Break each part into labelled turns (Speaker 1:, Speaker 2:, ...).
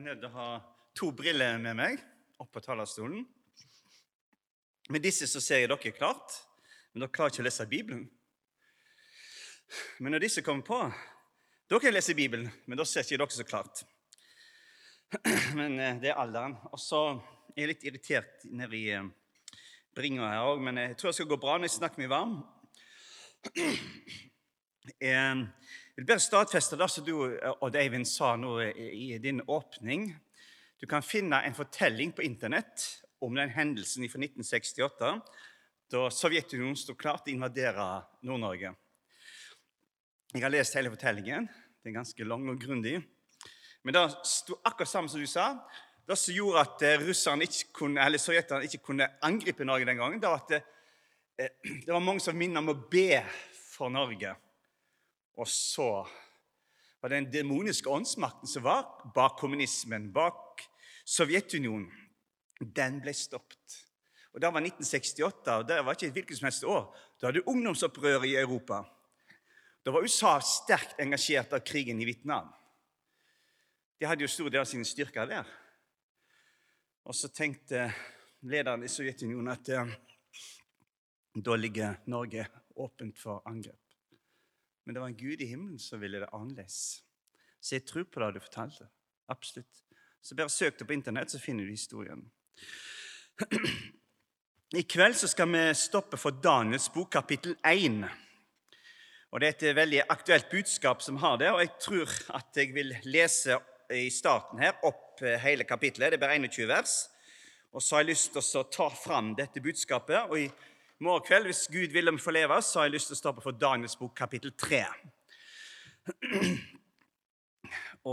Speaker 1: er nødt til å ha to briller med meg opp på talerstolen. Med disse så ser jeg dere klart, men dere klarer ikke å lese Bibelen. Men når disse kommer på, da kan jeg lese Bibelen, men da ser ikke dere så klart. Men eh, det er alderen. Og så er jeg litt irritert nedi eh, bringa her òg, men jeg tror det skal gå bra når jeg snakker meg varm. Jeg vil bare stadfeste det som du og Eivind sa nå i din åpning. Du kan finne en fortelling på Internett om den hendelsen fra 1968 da Sovjetunionen sto klart til å invadere Nord-Norge. Jeg har lest hele fortellingen. Den er ganske lang og grundig. Men det sto akkurat samme som du sa. Det som gjorde at eh, russerne ikke kunne, eller sovjeterne ikke kunne angripe Norge den gangen, det var at det, eh, det var mange som minnet om å be for Norge. Og så var den demoniske åndsmakten som var bak kommunismen, bak Sovjetunionen, den ble stoppet. Og Det var 1968, og det var ikke et hvilket som helst år. Da hadde ungdomsopprøret i Europa. Da var USA sterkt engasjert av krigen i Vietnam. De hadde jo stor del av sine styrker der. Og så tenkte lederen i Sovjetunionen at eh, da ligger Norge åpent for angrep. Men det var en Gud i himmelen som ville det annerledes. Så jeg tror på det du fortalte. Absolutt. Så bare søk det på Internett, så finner du historien. I kveld så skal vi stoppe for Daniels bok, kapittel 1. Og Det er et veldig aktuelt budskap som har det, og jeg tror at jeg vil lese i starten her opp hele kapittelet. Det er bare 21 vers. Og så har jeg lyst til å ta fram dette budskapet. og i morgen kveld, hvis Gud vil vi får leve, så har jeg lyst til å stoppe for Daniels bok, kapittel 3.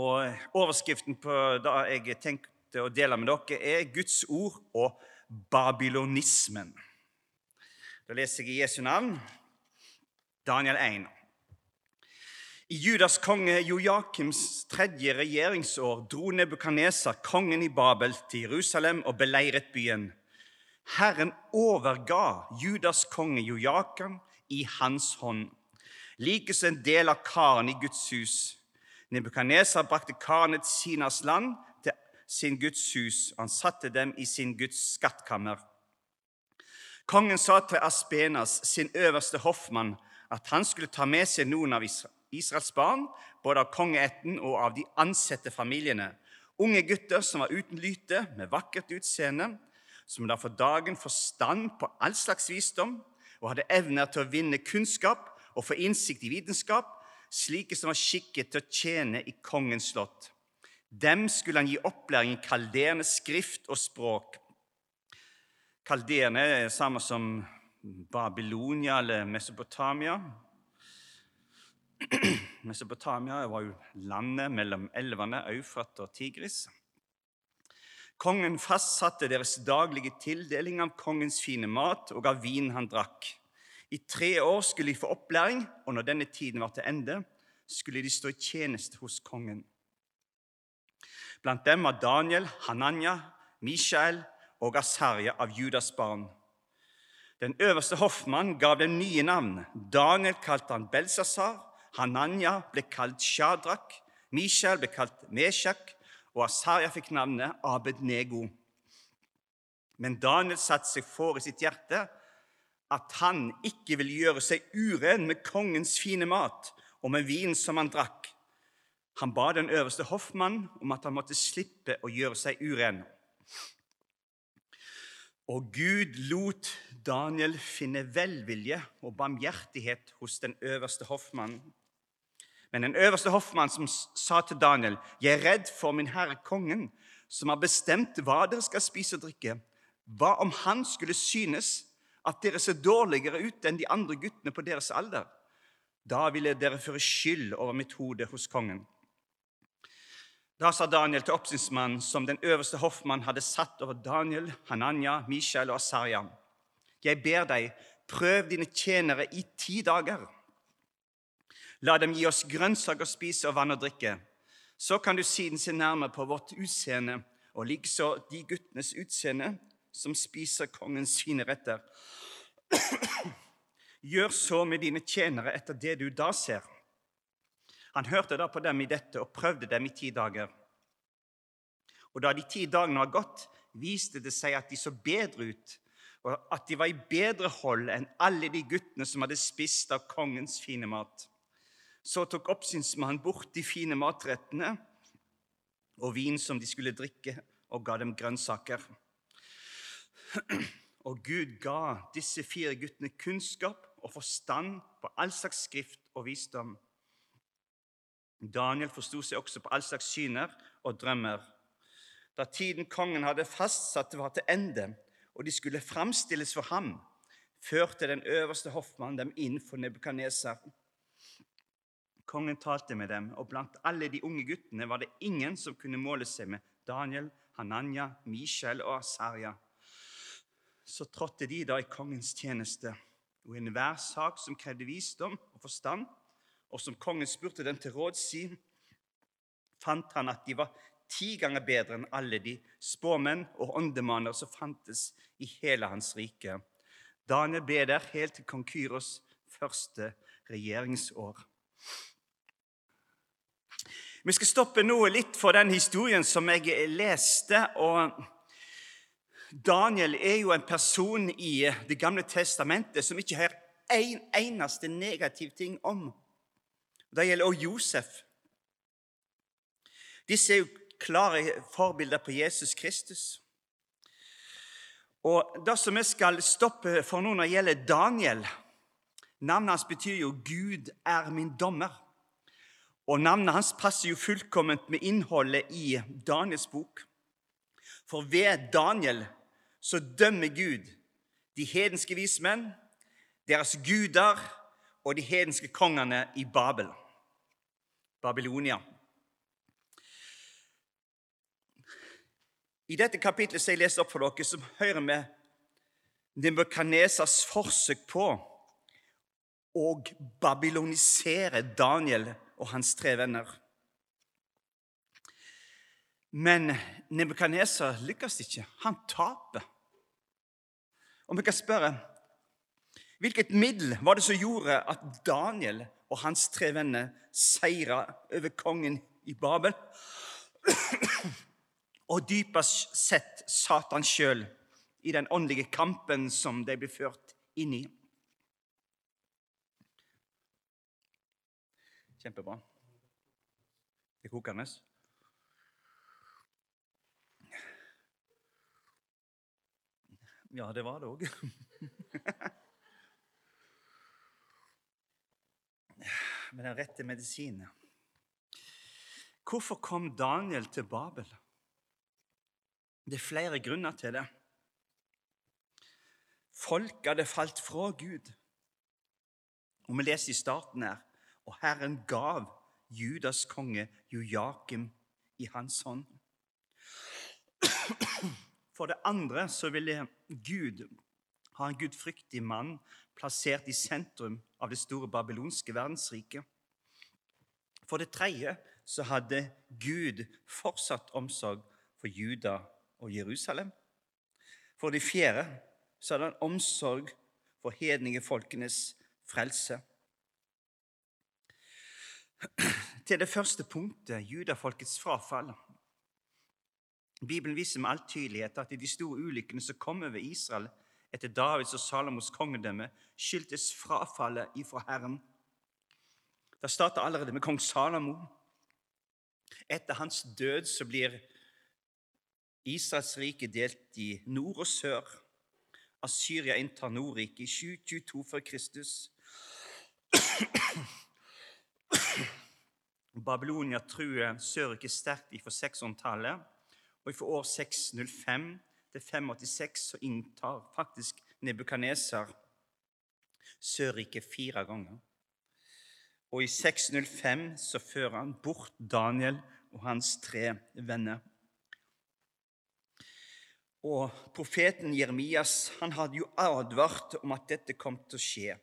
Speaker 1: Og Overskriften på det jeg tenkte å dele med dere, er Guds ord og babylonismen. Da leser jeg i Jesu navn Daniel 1. I Judas konge Joakims tredje regjeringsår dro Nebukadneser, kongen i Babel, til Jerusalem og beleiret byen. Herren overga Judas konge Jojakan i hans hånd, likeså en del av karen i Guds hus. Nebukadnesar brakte karen til Sinas land, til sin Guds hus. Han satte dem i sin Guds skattkammer. Kongen sa til Aspenas, sin øverste hoffmann, at han skulle ta med seg noen av Israels barn, både av kongeætten og av de ansette familiene, unge gutter som var uten lyte, med vakkert utseende, som da for dagen forstand på all slags visdom og hadde evner til å vinne kunnskap og få innsikt i vitenskap, slike som var skikket til å tjene i kongens slott. Dem skulle han gi opplæring i kalderende skrift og språk. Kalderende er samme som Babylonia eller Mesopotamia. Mesopotamia var jo landet mellom elvene Eufrat og Tigris. Kongen fastsatte deres daglige tildeling av kongens fine mat og av vin han drakk. I tre år skulle de få opplæring, og når denne tiden var til ende, skulle de stå i tjeneste hos kongen. Blant dem var Daniel, Hananya, Mishael og Asarja av Judas barn. Den øverste hoffmann gav dem nye navn. Daniel kalte han Belsasar, Hananya ble kalt Shadrak, Mishael ble kalt Meshach, og Asaria fikk navnet Abed-Nego. Men Daniel satte seg for i sitt hjerte at han ikke ville gjøre seg uren med kongens fine mat og med vin som han drakk. Han ba den øverste hoffmann om at han måtte slippe å gjøre seg uren. Og Gud lot Daniel finne velvilje og barmhjertighet hos den øverste hoffmannen. Men den øverste hoffmann som sa til Daniel, 'Jeg er redd for min herre kongen, som har bestemt hva dere skal spise og drikke.' Hva om han skulle synes at dere ser dårligere ut enn de andre guttene på deres alder? Da ville dere føre skyld over mitt hode hos kongen. Da sa Daniel til oppsynsmannen, som den øverste hoffmann hadde satt over Daniel, Hananya, Mishael og Asarja. Jeg ber deg, prøv dine tjenere i ti dager. La dem gi oss grønnsaker å spise og vann å drikke. Så kan du siden se nærmere på vårt utseende og likeså de guttenes utseende som spiser kongens fine retter. Gjør så med dine tjenere etter det du da ser. Han hørte da på dem i dette og prøvde dem i ti dager. Og da de ti dagene var gått, viste det seg at de så bedre ut, og at de var i bedre hold enn alle de guttene som hadde spist av kongens fine mat. Så tok oppsynsmannen bort de fine matrettene og vin som de skulle drikke, og ga dem grønnsaker. Og Gud ga disse fire guttene kunnskap og forstand på all slags skrift og visdom. Daniel forsto seg også på all slags syner og drømmer. Da tiden kongen hadde fastsatt, var til ende, og de skulle framstilles for ham, førte den øverste hoffmannen dem inn for Nebukadneser. Kongen talte med dem, og blant alle de unge guttene var det ingen som kunne måle seg med Daniel, Hananya, Michel og Asaria. Så trådte de da i kongens tjeneste, og i enhver sak som krevde visdom og forstand, og som kongen spurte dem til råd, si, fant han at de var ti ganger bedre enn alle de spåmenn og åndemaner som fantes i hele hans rike. Daniel ble der helt til kong Kyros første regjeringsår. Vi skal stoppe nå litt for den historien som jeg leste. og Daniel er jo en person i Det gamle testamentet som ikke har en eneste negativ ting om. Det gjelder også Josef. Disse er jo klare forbilder på Jesus Kristus. Og Det som vi skal stoppe for nå når det gjelder Daniel Navnet hans betyr jo 'Gud er min dommer'. Og Navnet hans passer jo fullkomment med innholdet i Daniels bok. For ved Daniel så dømmer Gud de hedenske vismenn, deres guder og de hedenske kongene i Babel, Babylonia. I dette kapitlet som jeg leser opp for dere, som hører vi Nebukadnesas forsøk på å babylonisere Daniel og hans tre venner. Men Nebukadneser lykkes ikke. Han taper. Og vi kan spørre hvilket middel var det som gjorde at Daniel og hans tre venner seira over kongen i Babel? Og dypest sett Satan sjøl i den åndelige kampen som de ble ført inn i. Kjempebra. Det er kokende. Ja, det var det òg. Med den rette medisinen. Hvorfor kom Daniel til Babel? Det er flere grunner til det. Folk hadde falt fra Gud. Og Vi leser i starten her og Herren gav Judas konge Jojakim i hans hånd. For det andre så ville Gud ha en gudfryktig mann plassert i sentrum av det store babylonske verdensriket. For det tredje så hadde Gud fortsatt omsorg for Juda og Jerusalem. For det fjerde så hadde han omsorg for hedningefolkenes frelse. Til det første punktet, judafolkets frafall. Bibelen viser med all tydelighet at i de store ulykkene som kom over Israel etter Davids og Salomos kongedømme, skyldtes frafallet ifra Herren. Det starter allerede med kong Salomo. Etter hans død så blir Israels rike delt i nord og sør. Asyria inntar Nordriket i 722 før Kristus. Babylonia truer Sørriket sterkt fra 600-tallet. Og fra år 605 til 586 så inntar faktisk Nebukadneser Sørriket fire ganger. Og i 605 så fører han bort Daniel og hans tre venner. Og profeten Jeremias han hadde jo advart om at dette kom til å skje.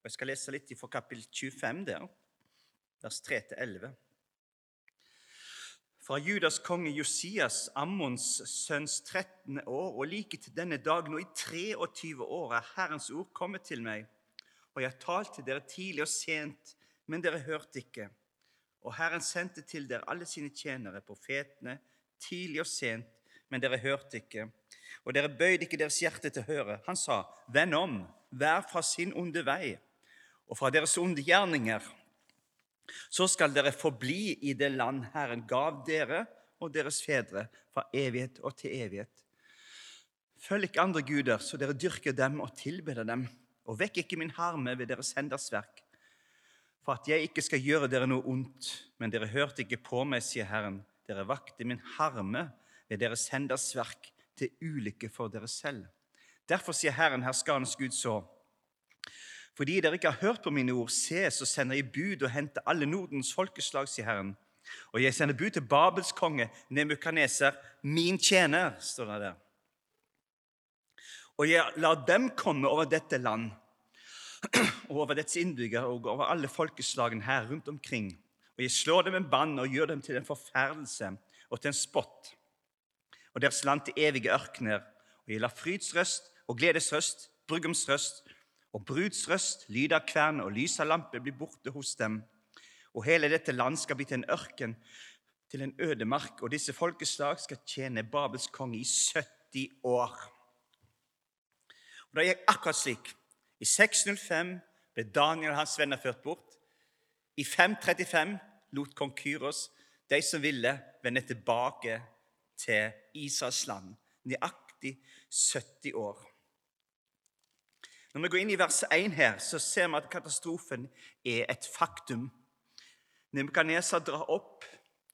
Speaker 1: Og Jeg skal lese litt fra kapittel 25 der, vers 3-11. Fra Judas konge Josias, Ammons sønns 13. år, og like til denne dag, nå i 23 år, er Herrens ord kommet til meg. Og jeg talte dere tidlig og sent, men dere hørte ikke. Og Herren sendte til dere alle sine tjenere, profetene, tidlig og sent, men dere hørte ikke. Og dere bøyde ikke deres hjerte til å høre. Han sa, Vend om, vær fra sin onde vei, og fra deres onde gjerninger. Så skal dere forbli i det land Herren gav dere og deres fedre fra evighet og til evighet. Følg ikke andre guder, så dere dyrker dem og tilbeder dem, og vekk ikke min harme ved deres henders verk, for at jeg ikke skal gjøre dere noe ondt. Men dere hørte ikke på meg, sier Herren. Dere vakte min harme ved deres henders verk, til ulykke for dere selv. Derfor sier Herren, herskarens Gud, så fordi dere ikke har hørt på mine ord, se, så sender jeg bud og henter alle Nordens folkeslag, sier Herren. Og jeg sender bud til Babels konge, Nemukaneser, min tjener, står det der. Og jeg lar dem komme over dette land, og over dets innbyggere og over alle folkeslagene her rundt omkring. Og jeg slår dem en bann og gjør dem til en forferdelse og til en spott, og deres land til evige ørkener. Og jeg lar frydsrøst og gledesrøst, brudgomsrøst og brudsrøst, lyd av kvern og lys av lampe blir borte hos dem. Og hele dette land skal bli til en ørken, til en ødemark, og disse folkeslag skal tjene Babels konge i 70 år. Og Det gikk akkurat slik. I 605 ble Daniel og hans venner ført bort. I 535 lot kong Kyros de som ville, vende tilbake til Israels land. Nøyaktig 70 år. Når vi går inn i vers 1 her, så ser vi at katastrofen er et faktum. Nebukadneser drar opp,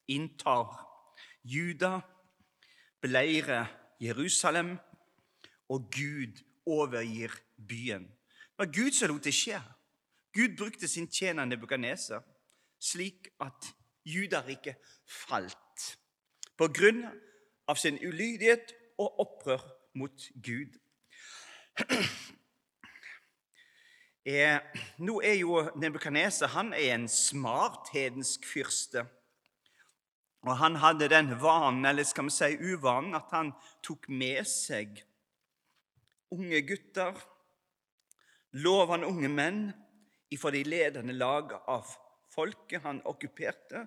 Speaker 1: inntar Juda, beleirer Jerusalem, og Gud overgir byen. Det var Gud som lot det skje. Gud brukte sin tjener Nebukadneser slik at Judariket falt på grunn av sin ulydighet og opprør mot Gud. Eh, nå er jo Nebukadneser han er en smart hedensk fyrste. Og han hadde den vanen, eller skal vi si uvanen, at han tok med seg unge gutter, lovende unge menn, ifra de ledende lag av folket han okkuperte,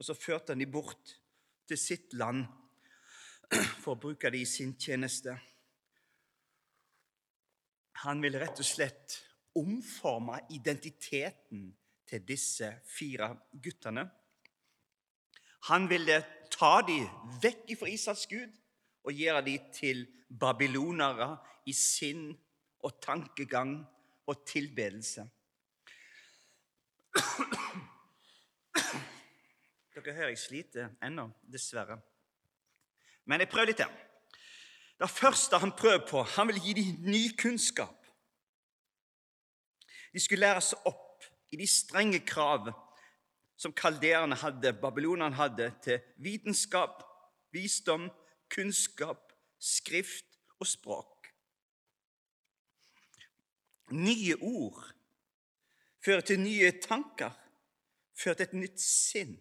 Speaker 1: og så førte han de bort til sitt land for å bruke det i sin tjeneste. Han ville rett og slett omforme identiteten til disse fire guttene. Han ville ta dem vekk fra Israels Gud og gjøre dem til babylonere i sinn og tankegang og tilbedelse. Dere hører jeg sliter ennå, dessverre. Men jeg prøver litt til. Det første han prøver på, han vil gi dem ny kunnskap. De skulle lære seg opp i de strenge krav som kalderene hadde, babylonerne hadde, til vitenskap, visdom, kunnskap, skrift og språk. Nye ord fører til nye tanker, fører til et nytt sinn.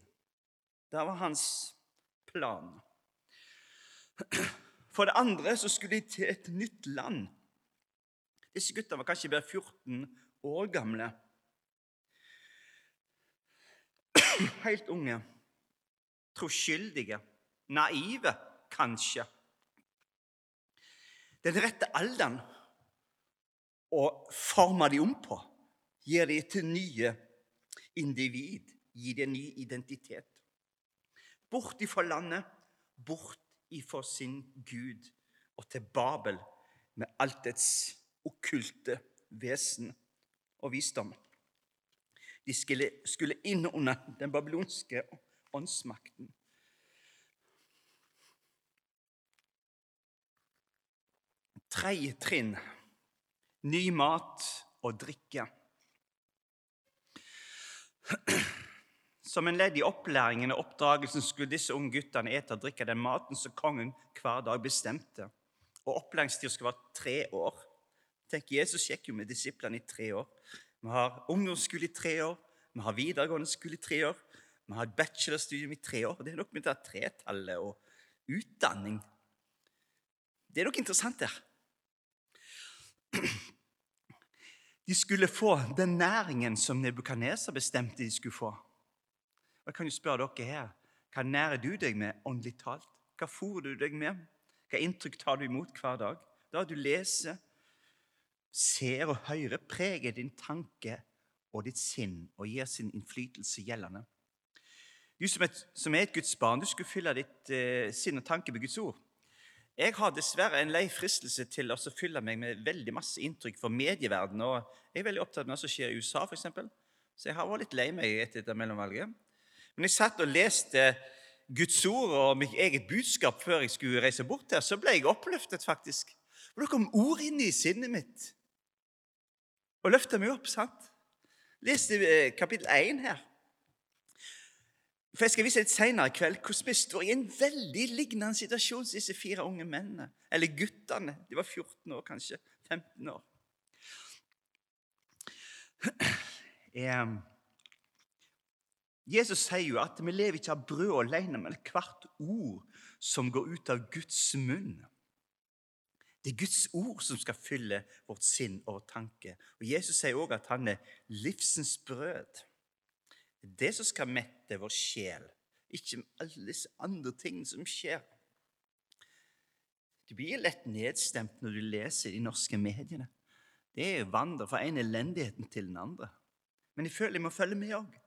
Speaker 1: Det var hans plan. For det andre så skulle de til et nytt land. Disse gutta var kanskje bare 14 år gamle. Helt unge. Troskyldige. Naive, kanskje. Den rette alderen å forme de om på gir de til nye individ, gir de en ny identitet. Bort ifra landet, bort ifra sin Gud og til Babel med alt dets okkulte vesen og visdom. De skulle, inn under den babylonske åndsmakten. Tredje trinn ny mat og drikke. Som en ledd i opplæringen og oppdragelsen skulle disse unge guttene ete og drikke den maten som kongen hver dag bestemte. Og Opplæringstida skulle være tre år. Tenk, Jesus gikk jo med disiplene i tre år. Vi har ungdomsskole i tre år, vi har videregående skole i tre år, vi har bachelorstudium i tre år. Det er noe med det tretallet og utdanning. Det er noe interessant der. De skulle få den næringen som Nebukadneser bestemte de skulle få. Jeg kan jo spørre dere her, Hva nærer du deg med åndelig talt? Hva fôrer du deg med? Hva inntrykk tar du imot hver dag? Da du leser, ser og hører, preger din tanke og ditt sinn og gir sin innflytelse gjeldende. Du som, et, som er et Guds barn, du skulle fylle ditt eh, sinn og tanke med Guds ord. Jeg har dessverre en lei fristelse til å fylle meg med veldig masse inntrykk fra medieverdenen. Og jeg er veldig opptatt med det som skjer i USA, f.eks. Så jeg har vært litt lei meg etter dette mellomvalget. Men jeg satt og leste Guds ord og mitt eget budskap før jeg skulle reise bort her, så ble jeg oppløftet, faktisk. For det kom ord inn i sinnet mitt og løfta meg opp. sant? Les eh, kapittel 1 her. For Jeg skal vise litt senere i kveld hvordan vi står i en veldig lignende situasjon som disse fire unge mennene. Eller guttene. De var 14 år, kanskje. 15 år. Jesus sier jo at vi lever ikke av brød alene, men hvert ord som går ut av Guds munn. Det er Guds ord som skal fylle vårt sinn og tanke. Og Jesus sier òg at han er livsens brød. Det er det som skal mette vår sjel, ikke alle disse andre tingene som skjer. Du blir lett nedstemt når du leser de norske mediene. Det er vandrer fra en elendigheten til den andre. Men jeg føler jeg må følge med òg.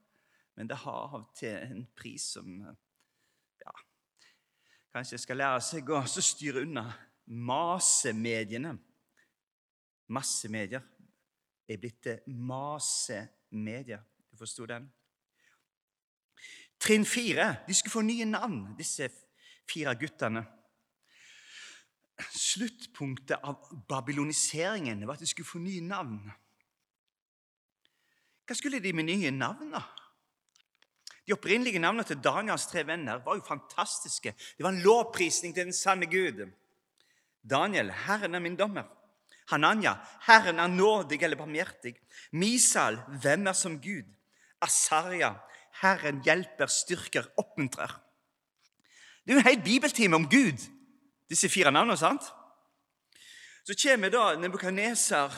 Speaker 1: Men det har av til en pris som ja, Kanskje jeg skal lære seg å styre unna masemediene. Massemedier er blitt til masemedier. Du forsto den? Trinn fire. De skulle få nye navn, disse fire guttene. Sluttpunktet av babyloniseringen var at de skulle få nye navn. Hva skulle de med nye navn, da? De opprinnelige navnene til Daniels tre venner var jo fantastiske. Det var en lovprisning til den sanne Gud. Daniel, Herren er min dommer. Hananya, Herren er nådig eller barmhjertig. Misal, hvem er som Gud? Asaria, Herren hjelper, styrker, oppmuntrer. Det er jo en hel bibeltime om Gud, disse fire navnene. sant? Så kommer da Nebukaneser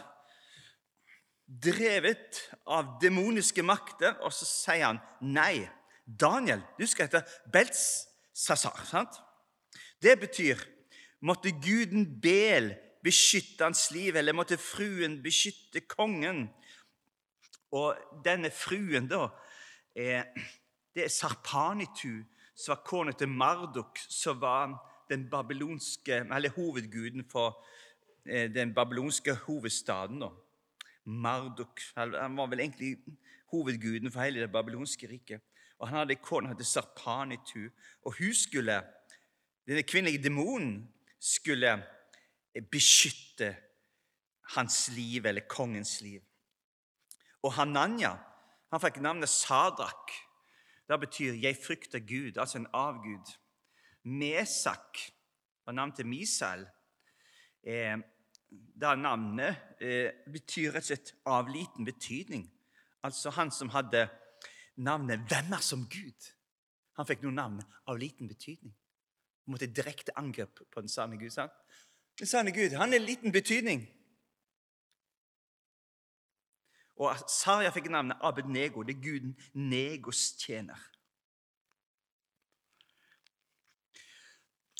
Speaker 1: drevet av demoniske makter, og så sier han nei. Daniel, du skal hete Beltsasar. sant? Det betyr måtte guden Bel beskytte hans liv, eller måtte fruen beskytte kongen. Og denne fruen, da, det er Sarpanitu, som var kona til Marduk, som var den babylonske, eller hovedguden for eh, den babylonske hovedstaden. Da. Marduk han var vel egentlig hovedguden for hele det babylonske riket. Og Han hadde en kone som het Sarpanitu. Og hun skulle, denne kvinnelige demonen skulle beskytte hans liv, eller kongens liv. Og Hananya han fikk navnet Sadrak. Det betyr 'jeg frykter Gud', altså en avgud. Mesak var navnet til Misael. Eh, det navnet eh, betyr rett og slett av liten betydning. Altså han som hadde navnet 'Hvem som Gud'? Han fikk noe navn av liten betydning. Han måtte direkte angrep på den sanne Gud. sant? Den sanne Gud han er liten betydning. Og Sarja fikk navnet Abednego. Det er guden Negos tjener.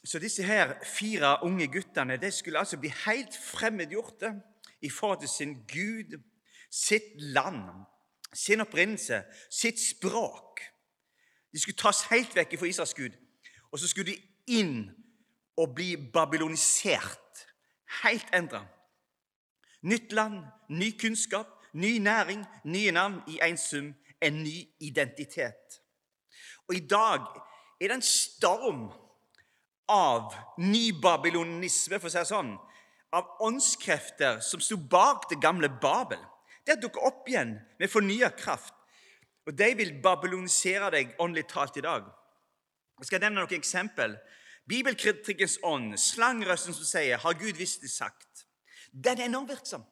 Speaker 1: Så disse her fire unge guttene de skulle altså bli helt fremmedgjorte i forhold til sin Gud, sitt land, sin opprinnelse, sitt språk. De skulle tas helt vekk fra Israels Gud, og så skulle de inn og bli babylonisert. Helt endra. Nytt land, ny kunnskap, Ny næring, nye navn i én sum, en ny identitet. Og i dag er det en storm av ny babylonisme, for å si det sånn, av åndskrefter som sto bak det gamle Babel. Det har dukket opp igjen med fornya kraft. Og de vil babylonisere deg åndelig talt i dag. Jeg skal nevne noen eksempel. Bibelkritikkens ånd, slangrøsten som sier 'Har Gud visst det sagt', den er enormt virksom.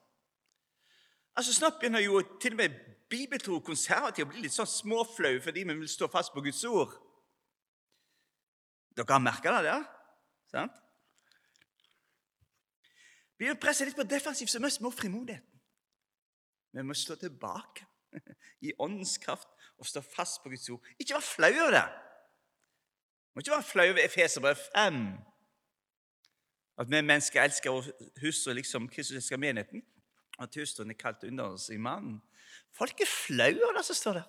Speaker 1: Altså Snart begynner jo til og med bibeltro konservative å bli litt sånn småflaue fordi vi vil stå fast på Guds ord. Dere har merka det der? Sant? Vi vil presse litt på defensivt, så mest med frimodigheten. Vi må stå tilbake i åndens kraft og stå fast på Guds ord. Ikke vær flau over det. Må ikke være flau over Efeserbrev 5. At vi mennesker elsker vår hustru liksom Kristus elsker menigheten. At hustruen er kalt under oss i mannen. Folk er flaue over det som står der.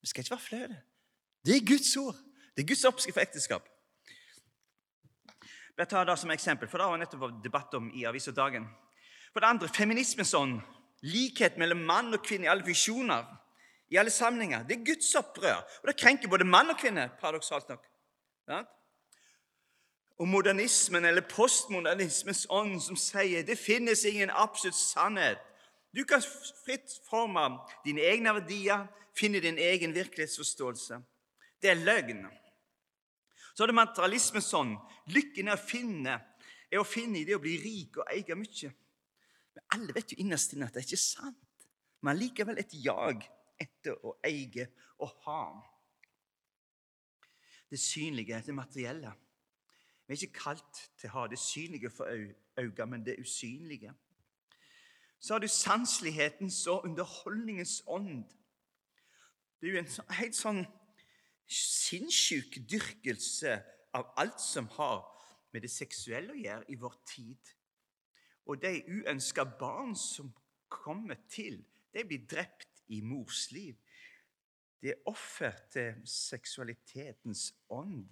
Speaker 1: Vi skal ikke være flaue. Det er Guds ord. Det er Guds oppskrift for ekteskap. Jeg tar det som eksempel, for det var nettopp debatt om i Avisa Dagen. For det andre feminismens ånd. Likhet mellom mann og kvinne i alle visjoner. I alle sammenhenger. Det er Guds opprør. Og det krenker både mann og kvinne, paradoksalt nok. Og modernismen, eller postmodernismens ånd, som sier det finnes ingen absolutt sannhet. Du kan fritt forme dine egne verdier, finne din egen virkelighetsforståelse. Det er løgn. Så er det materialismens sånn. Lykken er å finne, er å finne i det å bli rik og eie mye. Men alle vet jo innerst inne at det er ikke sant. Men likevel et jag etter å eie og ha. Det synlige, det materielle. Vi er ikke kalt til å ha det synlige for øynene, men det usynlige. Så har du sanselighetens og underholdningens ånd. Det er jo en helt sånn sinnssyk dyrkelse av alt som har med det seksuelle å gjøre i vår tid. Og de uønska barn som kommer til, de blir drept i mors liv. Det er offer til seksualitetens ånd.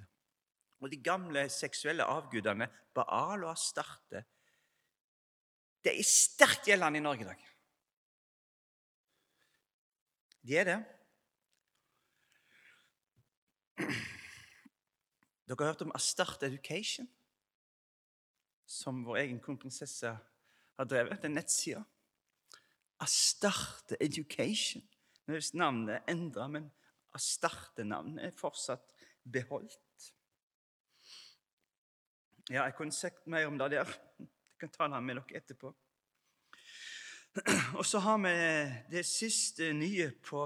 Speaker 1: Og de gamle seksuelle avgudene, Baal og Astarte, det er sterkt gjeldende i Norge i dag. De er det. Dere har hørt om Astarte Education, som vår egen kronprinsesse har drevet. Den nettsida. Astarte Education. Er navnet endra, men Astarte-navnet er fortsatt beholdt. Ja, jeg kunne sagt mer om det der. Jeg kan ta det med dere etterpå. Og så har vi det siste nye på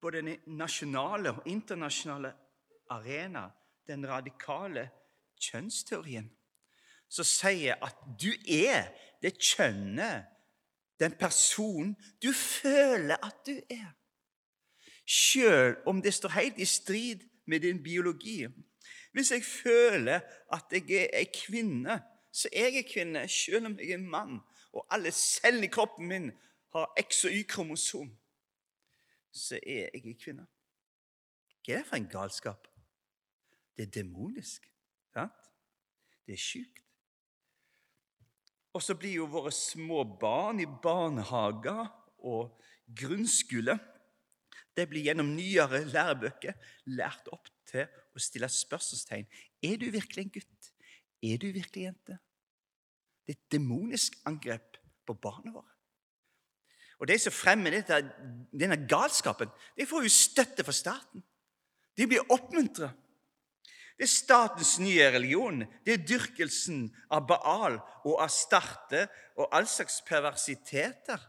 Speaker 1: både den nasjonale og internasjonale arena, den radikale kjønnsteorien, som sier at du er det kjønnet, den personen du føler at du er. Sjøl om det står helt i strid med din biologi. Hvis jeg føler at jeg er ei kvinne, så er jeg kvinne, sjøl om jeg er en mann. Og alle cellene i kroppen min har X- og Y-kromosom så er jeg ei kvinne. Hva er det for en galskap? Det er demonisk. Sant? Det er sjukt. Og så blir jo våre små barn i barnehager og grunnskole de blir gjennom nyere lærebøker lært opp til å stille spørsmålstegn. Er du virkelig en gutt? Er du virkelig jente? Det er et demonisk angrep på barna våre. Og de som fremmer dette, denne galskapen, de får jo støtte fra staten. De blir oppmuntret. Det er statens nye religion. Det er dyrkelsen av Baal og Astarte og all slags perversiteter.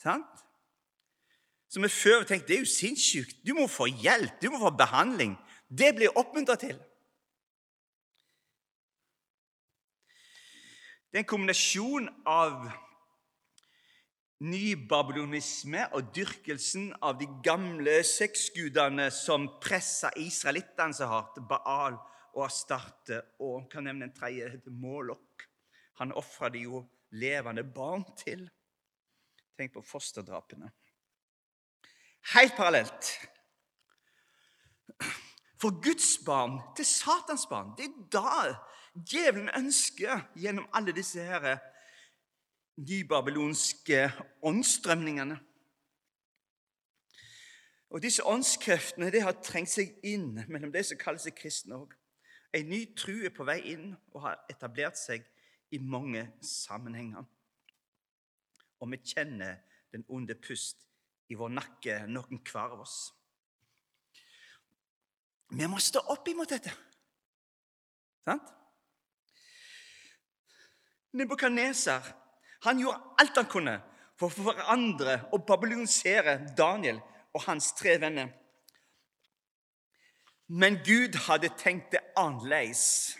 Speaker 1: Sant? Som jeg før tenkte det er jo sinnssykt. Du må få hjelp, du må få behandling. Det blir oppmuntra til. Det er en kombinasjon av nybabylonisme og dyrkelsen av de gamle sexgudene som pressa israelittene så hardt, Baal og Astarte, og kan nevne en tredje, heter Målokk. Han ofra de jo levende barn til. Tenk på fosterdrapene. Helt parallelt. For Guds barn til Satans barn. Det er da djevelen ønsker gjennom alle disse her de babylonske åndsstrømningene. Og Disse åndskreftene det har trengt seg inn mellom de som kaller seg kristne òg. En ny tru er på vei inn og har etablert seg i mange sammenhenger. Og vi kjenner den onde pust i vår nakke, noen hver av oss. Vi må stå opp imot dette. Sant? Nebukadneser han gjorde alt han kunne for å forandre og babylonisere Daniel og hans tre venner. Men Gud hadde tenkt det annerledes.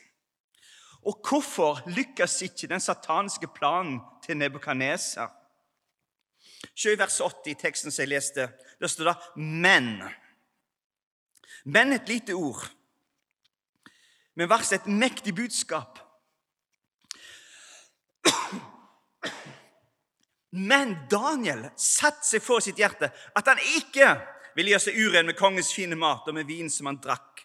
Speaker 1: Og hvorfor lykkes ikke den sataniske planen til Nebukadneser? Se i vers 80 i teksten som jeg leste. Der står det 'men'. Men et lite ord. Men varsler et mektig budskap. Men Daniel satte seg for sitt hjerte at han ikke ville gjøre seg uren med kongens fine mat og med vin som han drakk.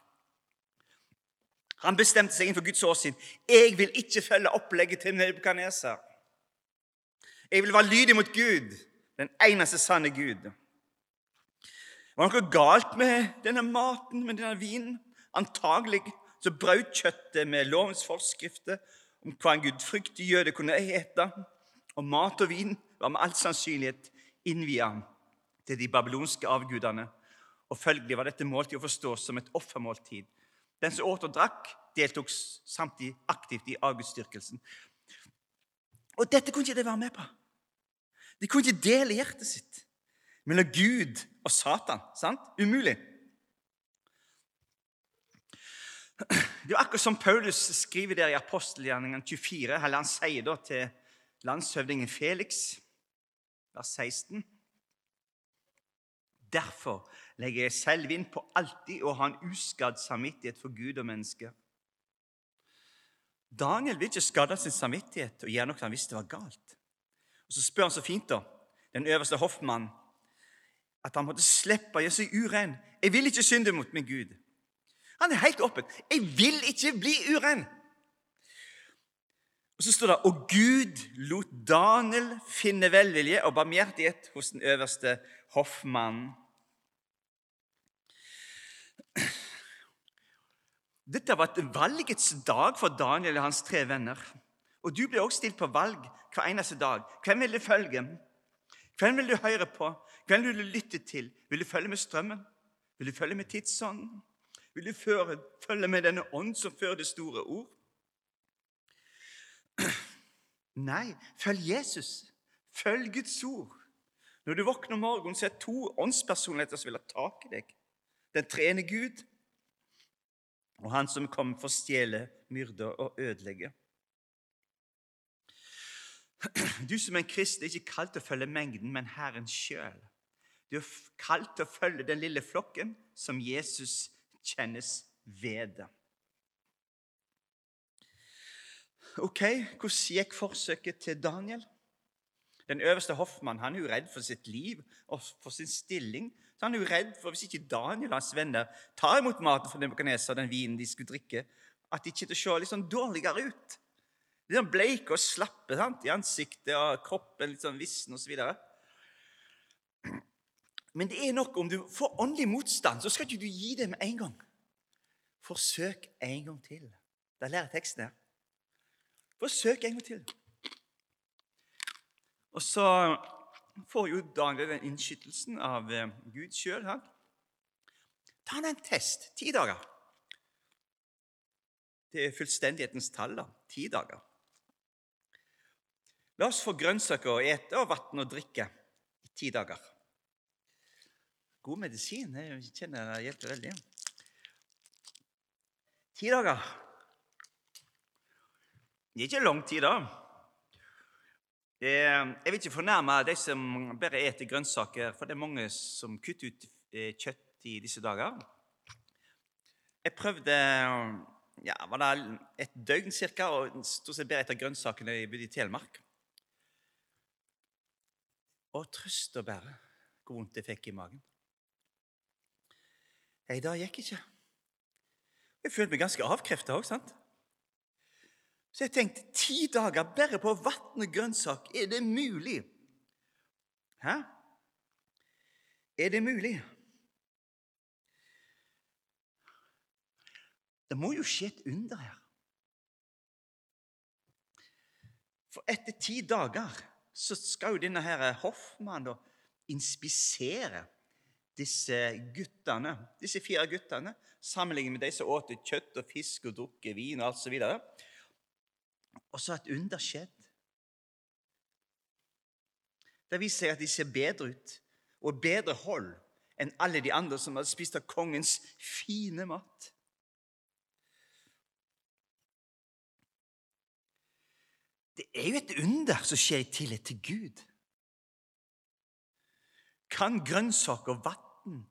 Speaker 1: Han bestemte seg innenfor Guds åsyn. Jeg vil ikke følge opplegget til Nebukadneser. Jeg vil være lydig mot Gud, den eneste sanne Gud. Var det noe galt med denne maten, med denne vinen? Antagelig så brøt kjøttet med lovens forskrifter om hva en gudfryktig jøde kunne ete. Og mat og vin var med all sannsynlighet innvia til de babylonske avgudene. Og Følgelig var dette måltid å forstå som et offermåltid. Den som åt og drakk, deltok samtidig aktivt i avgudsdyrkelsen. Og dette kunne ikke de være med på. De kunne ikke dele hjertet sitt mellom Gud og Satan. sant? Umulig. Det er akkurat som Paulus skriver der i apostelgjerningen 24. eller Han sier da til landshøvdingen Felix, vers 16. Derfor legger jeg selv inn på alltid å ha en uskadd samvittighet for Gud og mennesker. Daniel vil ikke skade sin samvittighet og gjøre noe han visste var galt. Og Så spør han så fint, da, den øverste hoffmannen, at han måtte slippe å gjøre seg uren. 'Jeg vil ikke synde mot min Gud.' Han er helt åpen. 'Jeg vil ikke bli urein.' Og så står det og Gud lot Daniel finne velvilje og barmhjertighet hos den øverste hoffmannen. Dette var et valgets dag for Daniel og hans tre venner. Og du blir også stilt på valg hver eneste dag. Hvem vil du følge? Hvem vil du høre på? Hvem vil du lytte til? Vil du følge med strømmen? Vil du følge med tidsånden? Vil du følge med denne ånd som fører det store ord? Nei, følg Jesus. Følg Guds ord. Når du våkner om morgenen, så er det to åndspersonligheter som vil ha tak i deg. Den trene Gud og han som kom for å stjele, myrde og ødelegge. Du som er en kristen er ikke kalt til å følge mengden, men Herren sjøl. Du er kalt til å følge den lille flokken som Jesus kjennes ved. Ok, Hvordan gikk forsøket til Daniel? Den øverste hoffmann han er jo redd for sitt liv og for sin stilling. Så Han er jo redd for hvis ikke Daniel og hans venner tar imot maten fra Nebukadneser og den vinen de skulle drikke, at de ikke til å se litt sånn dårligere ut. Litt sånn bleike og slappe sant? i ansiktet og kroppen, litt sånn vissen osv. Men det er nok om du får åndelig motstand, så skal ikke du gi det med en gang. Forsøk en gang til. Da lærer teksten her. Forsøk en gang til. Og så får jo Daniel den innskytelsen av eh, Gud sjøl. Ta en test. Ti dager. Det er fullstendighetens tall. da. Ti dager. La oss få grønnsaker å ete og vann å drikke i ti dager. God medisin. Jeg kjenner det hjelper veldig. Ti dager. Det er ikke lang tid, da. Jeg vil ikke fornærme de som bare eter grønnsaker, for det er mange som kutter ut eh, kjøtt i disse dager. Jeg prøvde ja, var det et døgn cirka, og stort sett bare etter grønnsakene jeg bodde i Telemark. Og trøst og bære hvor vondt jeg fikk i magen. Nei, det gikk ikke. Jeg følte meg ganske avkrefta òg, sant? Så jeg tenkte ti dager bare på vann og grønnsak. Er det mulig? Hæ? Er det mulig? Det må jo skje et under her. For etter ti dager så skal jo denne her hoffmannen inspisere disse guttene, disse fire guttene, sammenlignet med de som åt kjøtt og fisk og drukket vin og alt så videre. Og så har et under skjedd. Det viser seg at de ser bedre ut og bedre hold enn alle de andre som hadde spist av kongens fine mat. Det er jo et under som skjer i tillit til Gud. Kan grønnsaker og vann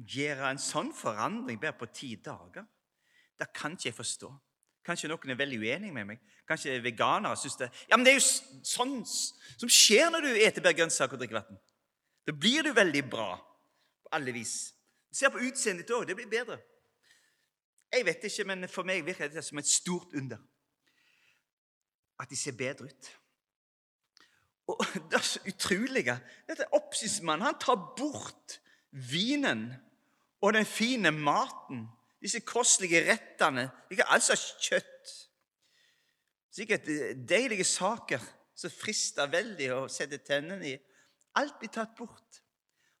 Speaker 1: gjøre en sånn forandring bare på ti dager? Det kan ikke jeg forstå. Kanskje noen er veldig uenig med meg. Kanskje veganere syns det Ja, men det er jo sånn som skjer når du eter bare grønnsaker og drikker vann. Da blir du veldig bra på alle vis. Se på utseendet ditt òg. Det blir bedre. Jeg vet ikke, men for meg virker det som et stort under. At de ser bedre ut. Og det er så utrolige Dette Oppsynsmannen han tar bort vinen og den fine maten disse kostelige rettene. Ikke alt slags kjøtt. Sikkert eh, deilige saker som frister veldig å sette tennene i. Alt blir tatt bort.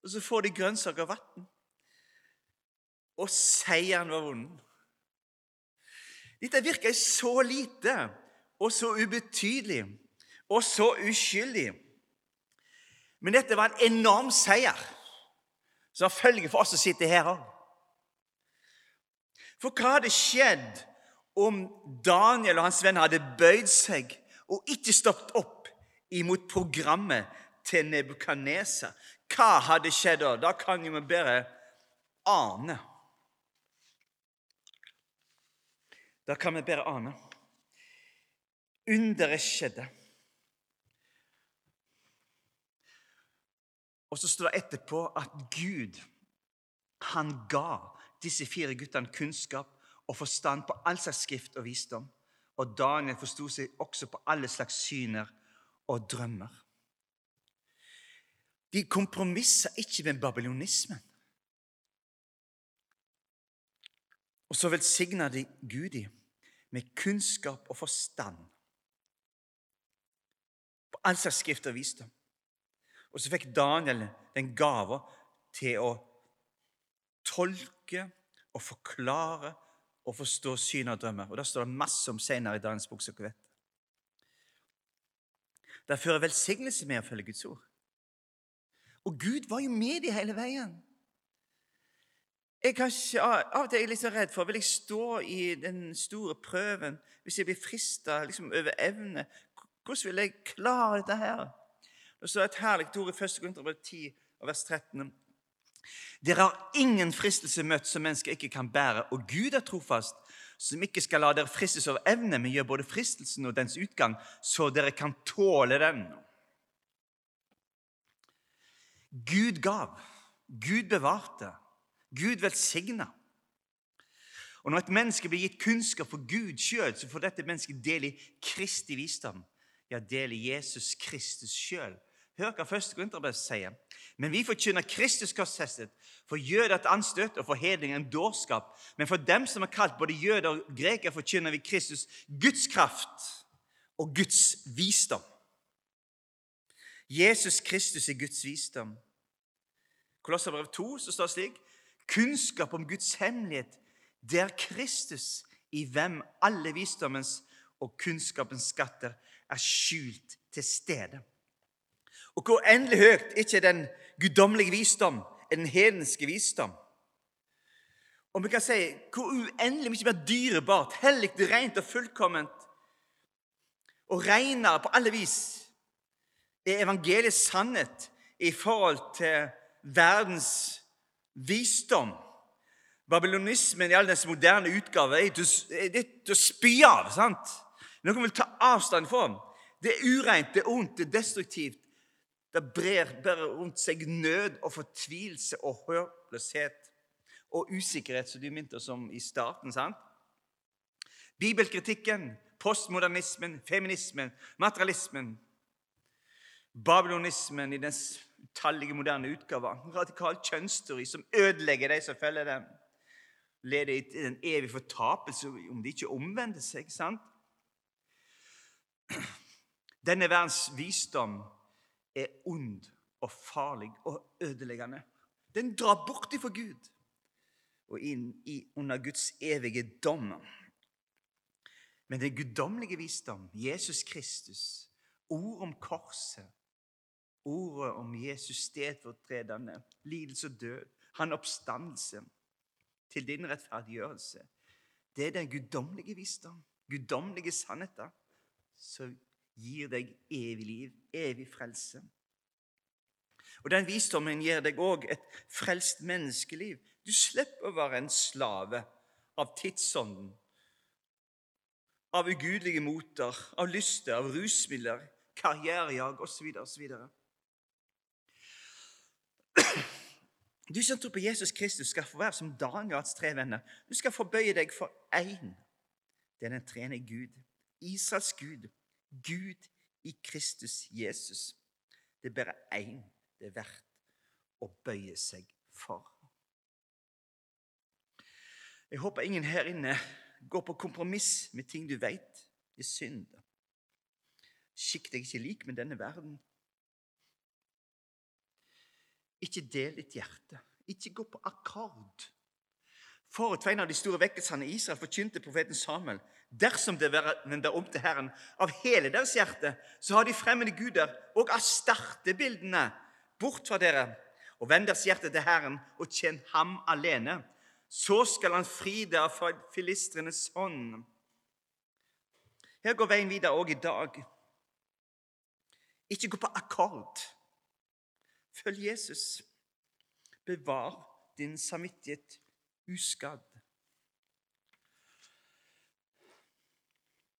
Speaker 1: Og så får de grønnsaker og vann. Og seieren var vond. Dette virker så lite og så ubetydelig og så uskyldig. Men dette var en enorm seier som har følge for oss som sitter her òg. For hva hadde skjedd om Daniel og hans venner hadde bøyd seg og ikke stoppet opp imot programmet til Nebukadneser? Hva hadde skjedd da? Da kan vi bare ane. Da kan vi bare ane. Underet skjedde. Og så står det etterpå at Gud, han ga disse fire guttene kunnskap og forstand på all slags skrift og visdom. Og Daniel forsto seg også på alle slags syner og drømmer. De kompromissa ikke med babylonismen. Og så velsigna de Gudi med kunnskap og forstand på all slags skrift og visdom. Og så fikk Daniel den gava til å tolke og forklare og forstå syn og drømmer. Og Det står det masse om senere i dagens bok. som dere vet. Det fører velsignelse med å følge Guds ord. Og Gud var jo med de hele veien. Jeg kanskje, Av og til er jeg litt så redd for Vil jeg stå i den store prøven hvis jeg blir frista liksom, over evne? Hvordan vil jeg klare dette her? Det står et herlig ord i 1. Korinterbrev 10, vers 13. Dere har ingen fristelse møtt som mennesker ikke kan bære, og Gud er trofast, som ikke skal la dere fristes over evne, men gjør både fristelsen og dens utgang, så dere kan tåle den. Gud gav, Gud bevarte, Gud velsigna. Og Når et menneske blir gitt kunnskap for Gud sjøl, så får dette mennesket del i Kristi visdom. Ja, del i Jesus Kristus sjøl. Hør hva første Korinterbrev sier. Men vi forkynner Kristus korsfestet. For jøder et anstøt og for hedninger en dårskap. Men for dem som er kalt både jøder og greker, forkynner vi Kristus Guds kraft og Guds visdom. Jesus Kristus er Guds visdom. Kolosserbrev 2 så står det slik Kunnskap om Guds hemmelighet, det er Kristus, i hvem alle visdommens og kunnskapens skatter er skjult til stede. Og hvor endelig høyt ikke er den guddommelige visdom er den hedenske visdom. Og vi kan si hvor uendelig mye mer dyrebart, hellig, rent og fullkomment og renere på alle vis er evangeliets sannhet i forhold til verdens visdom. Babylonismen i all dens moderne utgave er til å spy av. sant? Noen vil ta avstand fra. Det er ureint, det er ondt, det er destruktivt. Det brer bare rundt seg nød og fortvilelse og håpløshet og usikkerhet, som du minte oss om i starten. sant? Bibelkritikken, postmodernismen, feminismen, materialismen, babylonismen i dens utallige moderne utgaver, radikal kjønnsteori som ødelegger de som følger dem, leder til en evig fortapelse om de ikke omvender seg. sant? Denne verdens visdom er ond og farlig og ødeleggende. Den drar bort ifra Gud og inn i, under Guds evige dom. Men den guddommelige visdom, Jesus Kristus, ord om korset, ordet om Jesus stedfortredende, lidelse og død, han oppstandelse til din rettferdiggjørelse, det er den guddommelige visdom, guddommelige sannheter, som gir deg evig liv, evig frelse. Og den visdommen gir deg òg et frelst menneskeliv. Du slipper å være en slave av tidsånden, av ugudelige moter, av lyster, av rusmidler, karrierejag osv. osv. Du som tror på Jesus Kristus, skal få være som Daniels tre venner. Du skal forbøye deg for én. Det er den trene Gud. Israels Gud. Gud i Kristus Jesus. Det er bare én det er verdt å bøye seg for. Jeg håper ingen her inne går på kompromiss med ting du vet er synd. Skikk deg ikke lik med denne verden. Ikke del ditt hjerte. Ikke gå på akkord. Forut for en av de store vekkelsene i Israel forkynte profeten Samuel dersom det vender om til Herren av hele deres hjerte, så har de fremmede guder og Astarte-bildene bort fra dere, og vend deres hjerte til Herren og tjen ham alene. Så skal han fri dere fra filistrenes hånd. Her går veien videre òg i dag. Ikke gå på akkord. Følg Jesus. Bevar din samvittighet uskadd.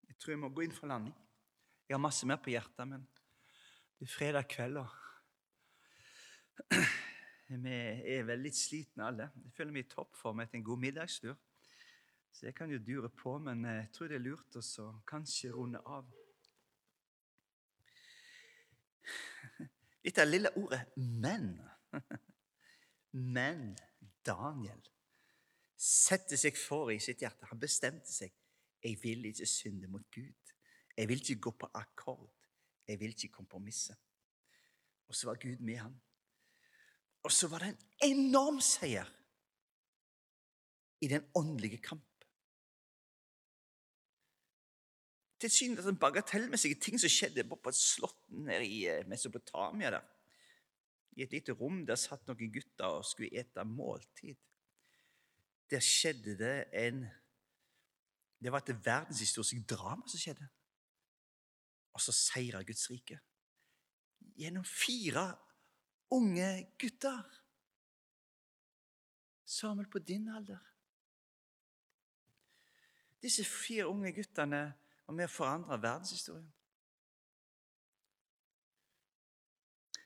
Speaker 1: Jeg tror jeg må gå inn for landing. Jeg har masse mer på hjertet, men det er fredag kveld, og vi er vel litt slitne alle. Jeg føler meg i toppform etter en god middagstur. Så jeg kan jo dure på, men jeg tror det er lurt å kanskje runde av. Dette lille ordet 'men'. Men Daniel setter seg for i sitt hjerte. Han bestemte seg. Jeg vil ikke synde mot Gud. Jeg vil ikke gå på akkord. Jeg vil ikke kompromisse. Og så var Gud med ham. Og så var det en enorm seier i den åndelige kamp. Tilsynelatende bagatellmessige ting som skjedde på et slott nede i eh, Mesopotamia. der. I et lite rom der satt noen gutter og skulle ete måltid der skjedde det en Det var et verdenshistorisk drama som skjedde. Og så seira Guds rike. Gjennom fire unge gutter. Samuel på din alder. Disse fire unge guttene var med å forandre verdenshistorien.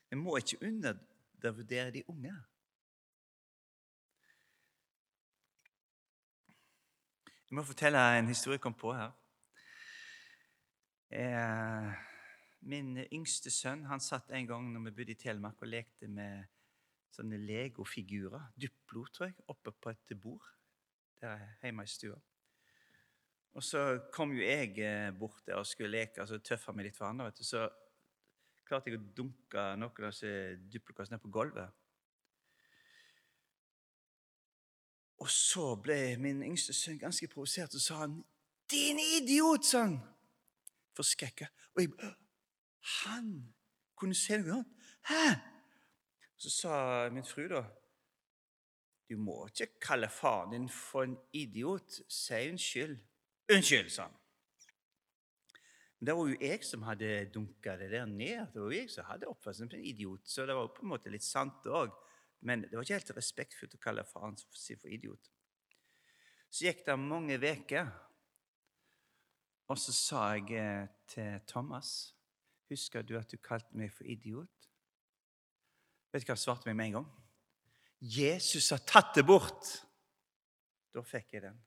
Speaker 1: Vi må ikke undervurdere de unge. Jeg må fortelle en historie jeg kom på her. Eh, min yngste sønn han satt en gang når vi bodde i Telemark og lekte med sånne legofigurer, Duplo, tror jeg, oppe på et bord der hjemme i stua. Og så kom jo jeg eh, bort der og skulle leke, altså tøffe meg litt for andre. vet du, Så klarte jeg å dunke noen av disse Duplo-kassene på gulvet. Og så ble min yngste sønn ganske provosert, og sa han, 'Din idiot!' sa han. Forskrekka. Og jeg Han kunne se noe annet. Hæ? Så sa min fru, da, 'Du må ikke kalle faren din for en idiot. Si unnskyld.' 'Unnskyld', sa han. Men det var jo jeg som hadde dunka det der ned. Det var jo jeg som hadde oppført seg som en idiot, så det var jo på en måte litt sant òg. Men det var ikke helt respektfullt å kalle faren sin for idiot. Så gikk det mange uker, og så sa jeg eh, til Thomas Husker du at du kalte meg for idiot? Vet du hva han svarte meg med en gang? Jesus har tatt det bort! Da fikk jeg den.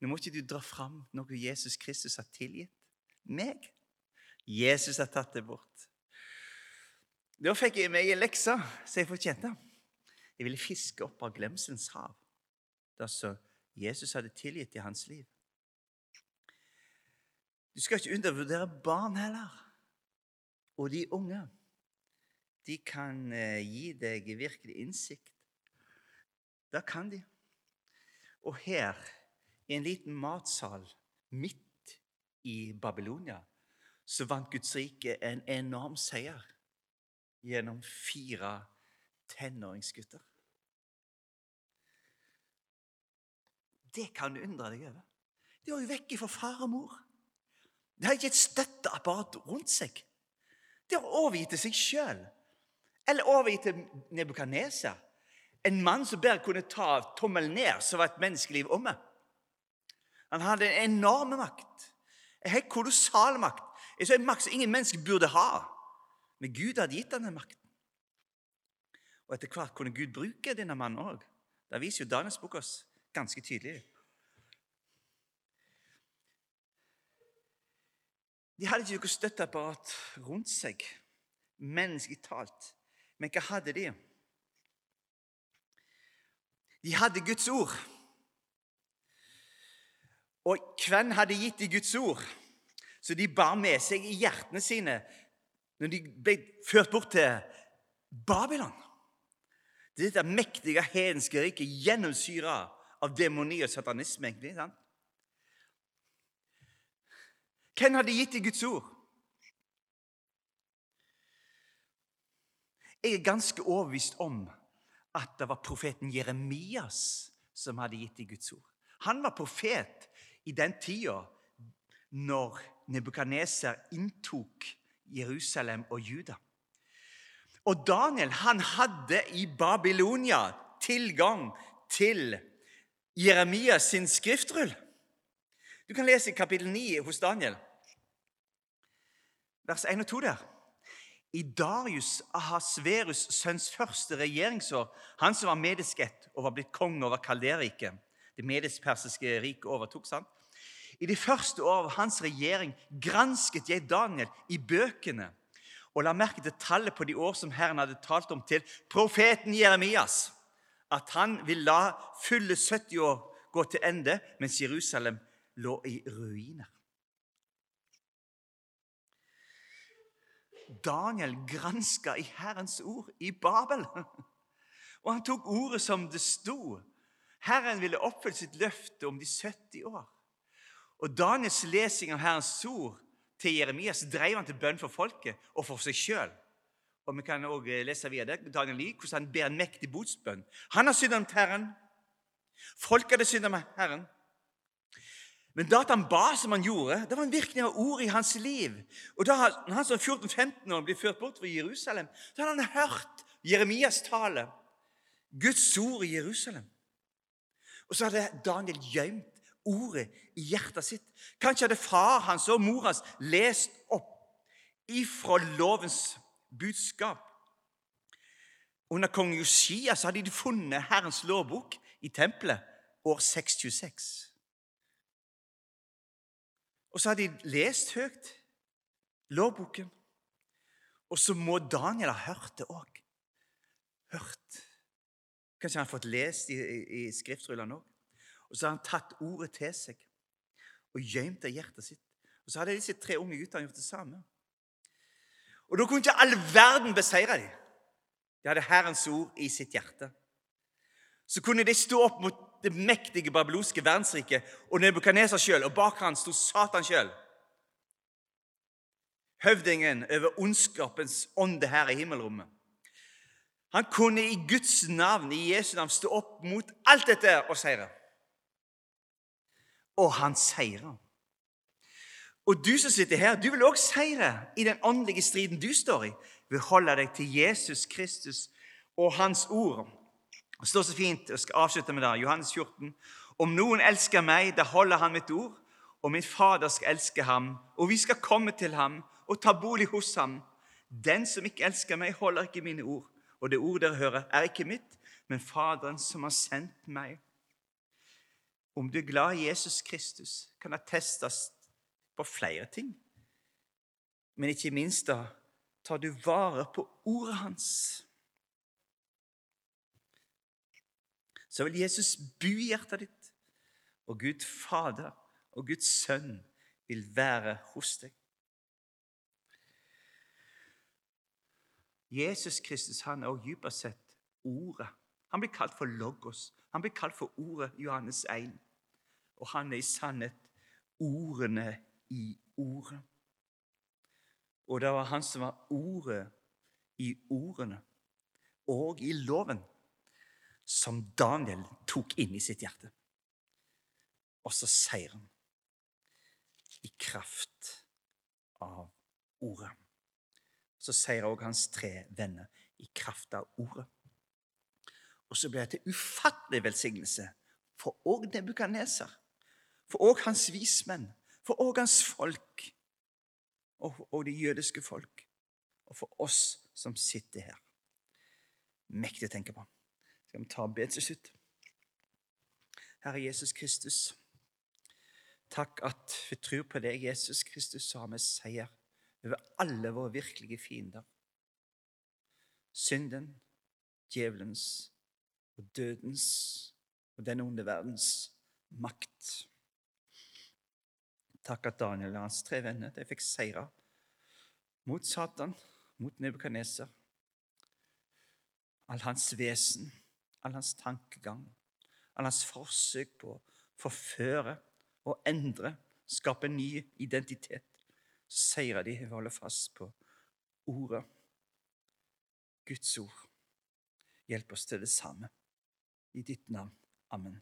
Speaker 1: Nå må ikke du dra fram noe Jesus Kristus har tilgitt meg. Jesus har tatt det bort. Da fikk jeg meg en lekse som jeg fortjente. Jeg ville fiske opp av glemselens hav, det som Jesus hadde tilgitt i hans liv. Du skal ikke undervurdere barn heller. Og de unge. De kan eh, gi deg virkelig innsikt. Det kan de. Og her, i en liten matsal midt i Babylonia, så vant Guds rike en enorm seier gjennom fire tenåringsgutter. Det kan du undre deg over. De var jo vekk fra far og mor. De har ikke et støtteapparat rundt seg. De har overgitt til seg sjøl. Eller overgitt til Nebukadneser, en mann som bare kunne ta tommelen ned, så var et menneskeliv omme. Han hadde en enorm makt, en helt kolossal makt. En makt som ingen mennesker burde ha. Men Gud hadde gitt ham den makten. Og etter hvert kunne Gud bruke denne mannen òg. Det viser jo Daniels bok oss ganske tydelig. De hadde ikke noe støtteapparat rundt seg, menneskelig talt. Men hva hadde de? De hadde Guds ord. Og hvem hadde gitt de Guds ord? Så de bar med seg i hjertene sine når de ble ført bort til Babylon. Det Dette mektige hedenske riket gjennomsyra av demoni og satanisme. egentlig, sant? Hvem hadde gitt dem Guds ord? Jeg er ganske overbevist om at det var profeten Jeremias som hadde gitt dem Guds ord. Han var profet i den tida når Nebukadneser inntok Jerusalem og Juda. Og Daniel han hadde i Babylonia tilgang til Jeremias sin skriftrull. Du kan lese i kapittel 9 hos Daniel vers 1 og 2 der. I Darius Ahasverus' sønns første regjeringsår, han som var medisk ett og var blitt konge over Kalderriket, det medisk-persiske riket overtok, sant? I de første år av hans regjering gransket jeg Daniel i bøkene og la merke til tallet på de år som Herren hadde talt om til profeten Jeremias, at han ville la fulle 70 år gå til ende mens Jerusalem lå i ruiner. Daniel granska i Herrens ord i Babel. Og han tok ordet som det sto. Herren ville oppfylle sitt løfte om de 70 år. Og Daniels lesing av Herrens ord til Jeremias drev han til bønn for folket og for seg sjøl. Og vi kan også lese videre Daniel Lie, hvordan han ber en mektig botsbønn. Han har syndet mot Herren. Folket hadde syndet mot Herren. Men da at han ba som han gjorde, det var en virkning av ordet i hans liv. Og da han som 14-15 år blir ført bort fra Jerusalem, så hadde han hørt Jeremias tale, Guds ord i Jerusalem. Og så hadde Daniel gjemt ordet i hjertet sitt. Kanskje hadde far hans og mor hans lest opp ifra lovens budskap. Under kong Josia hadde de funnet Herrens lovbok i tempelet år 626. Og så hadde de lest høyt lovboken. Og så må Daniel ha hørt det òg. Hørt. Kanskje han har fått lest i, i, i skriftrullene òg. Og så har han tatt ordet til seg og gjemt det i hjertet sitt. Og så hadde disse tre unge guttene gjort det samme. Og da kunne ikke all verden beseire dem. De hadde Herrens ord i sitt hjerte. Så kunne de stå opp mot det mektige babylonske verdensriket og Nebukadneser sjøl, og bak han sto Satan sjøl. Høvdingen over ondskapens ånde her i himmelrommet. Han kunne i Guds navn, i Jesu navn, stå opp mot alt dette og seire. Og han seira. Og du som sitter her, du vil òg seire i den åndelige striden du står i, ved å holde deg til Jesus Kristus og Hans ord. Det står så fint, jeg skal avslutte med det, Johannes 14. Om noen elsker meg, da holder han mitt ord, og min Fader skal elske ham, og vi skal komme til ham og ta bolig hos ham. Den som ikke elsker meg, holder ikke mine ord, og det ord dere hører, er ikke mitt, men Faderen som har sendt meg. Om du er glad i Jesus Kristus, kan det testes på flere ting. Men ikke minst da tar du vare på ordet hans. så vil Jesus bo i hjertet ditt. Og Gud Fader og Guds Sønn vil være hos deg. Jesus Kristus han er også dypest sett Ordet. Han blir kalt for Logos. Han blir kalt for Ordet, Johannes 1. Og han er i sannhet ordene i Ordet. Og det var han som var Ordet i ordene og i loven som Daniel tok inn i sitt hjerte. Og så sier han i kraft av ordet. Så seier òg hans tre venner i kraft av ordet. Og så ble det til ufattelig velsignelse for òg Nebukaneser, for òg hans vismenn, for òg hans folk, og, og det jødiske folk, og for oss som sitter her. Mektig å tenke på. Skal vi ta og be til slutt? Herre Jesus Kristus, takk at vi tror på deg, Jesus Kristus, så har vi seier over alle våre virkelige fiender. Synden, djevelens og dødens og den onde verdens makt. Takk at Daniel og hans tre venner de fikk seire mot Satan, mot Nebukadneser. All hans vesen, all hans tankegang, all hans forsøk på å forføre og endre, skape en ny identitet. Så seirer de ved å holde fast på ordet, Guds ord. Hjelp oss til det samme. I ditt navn. Amen.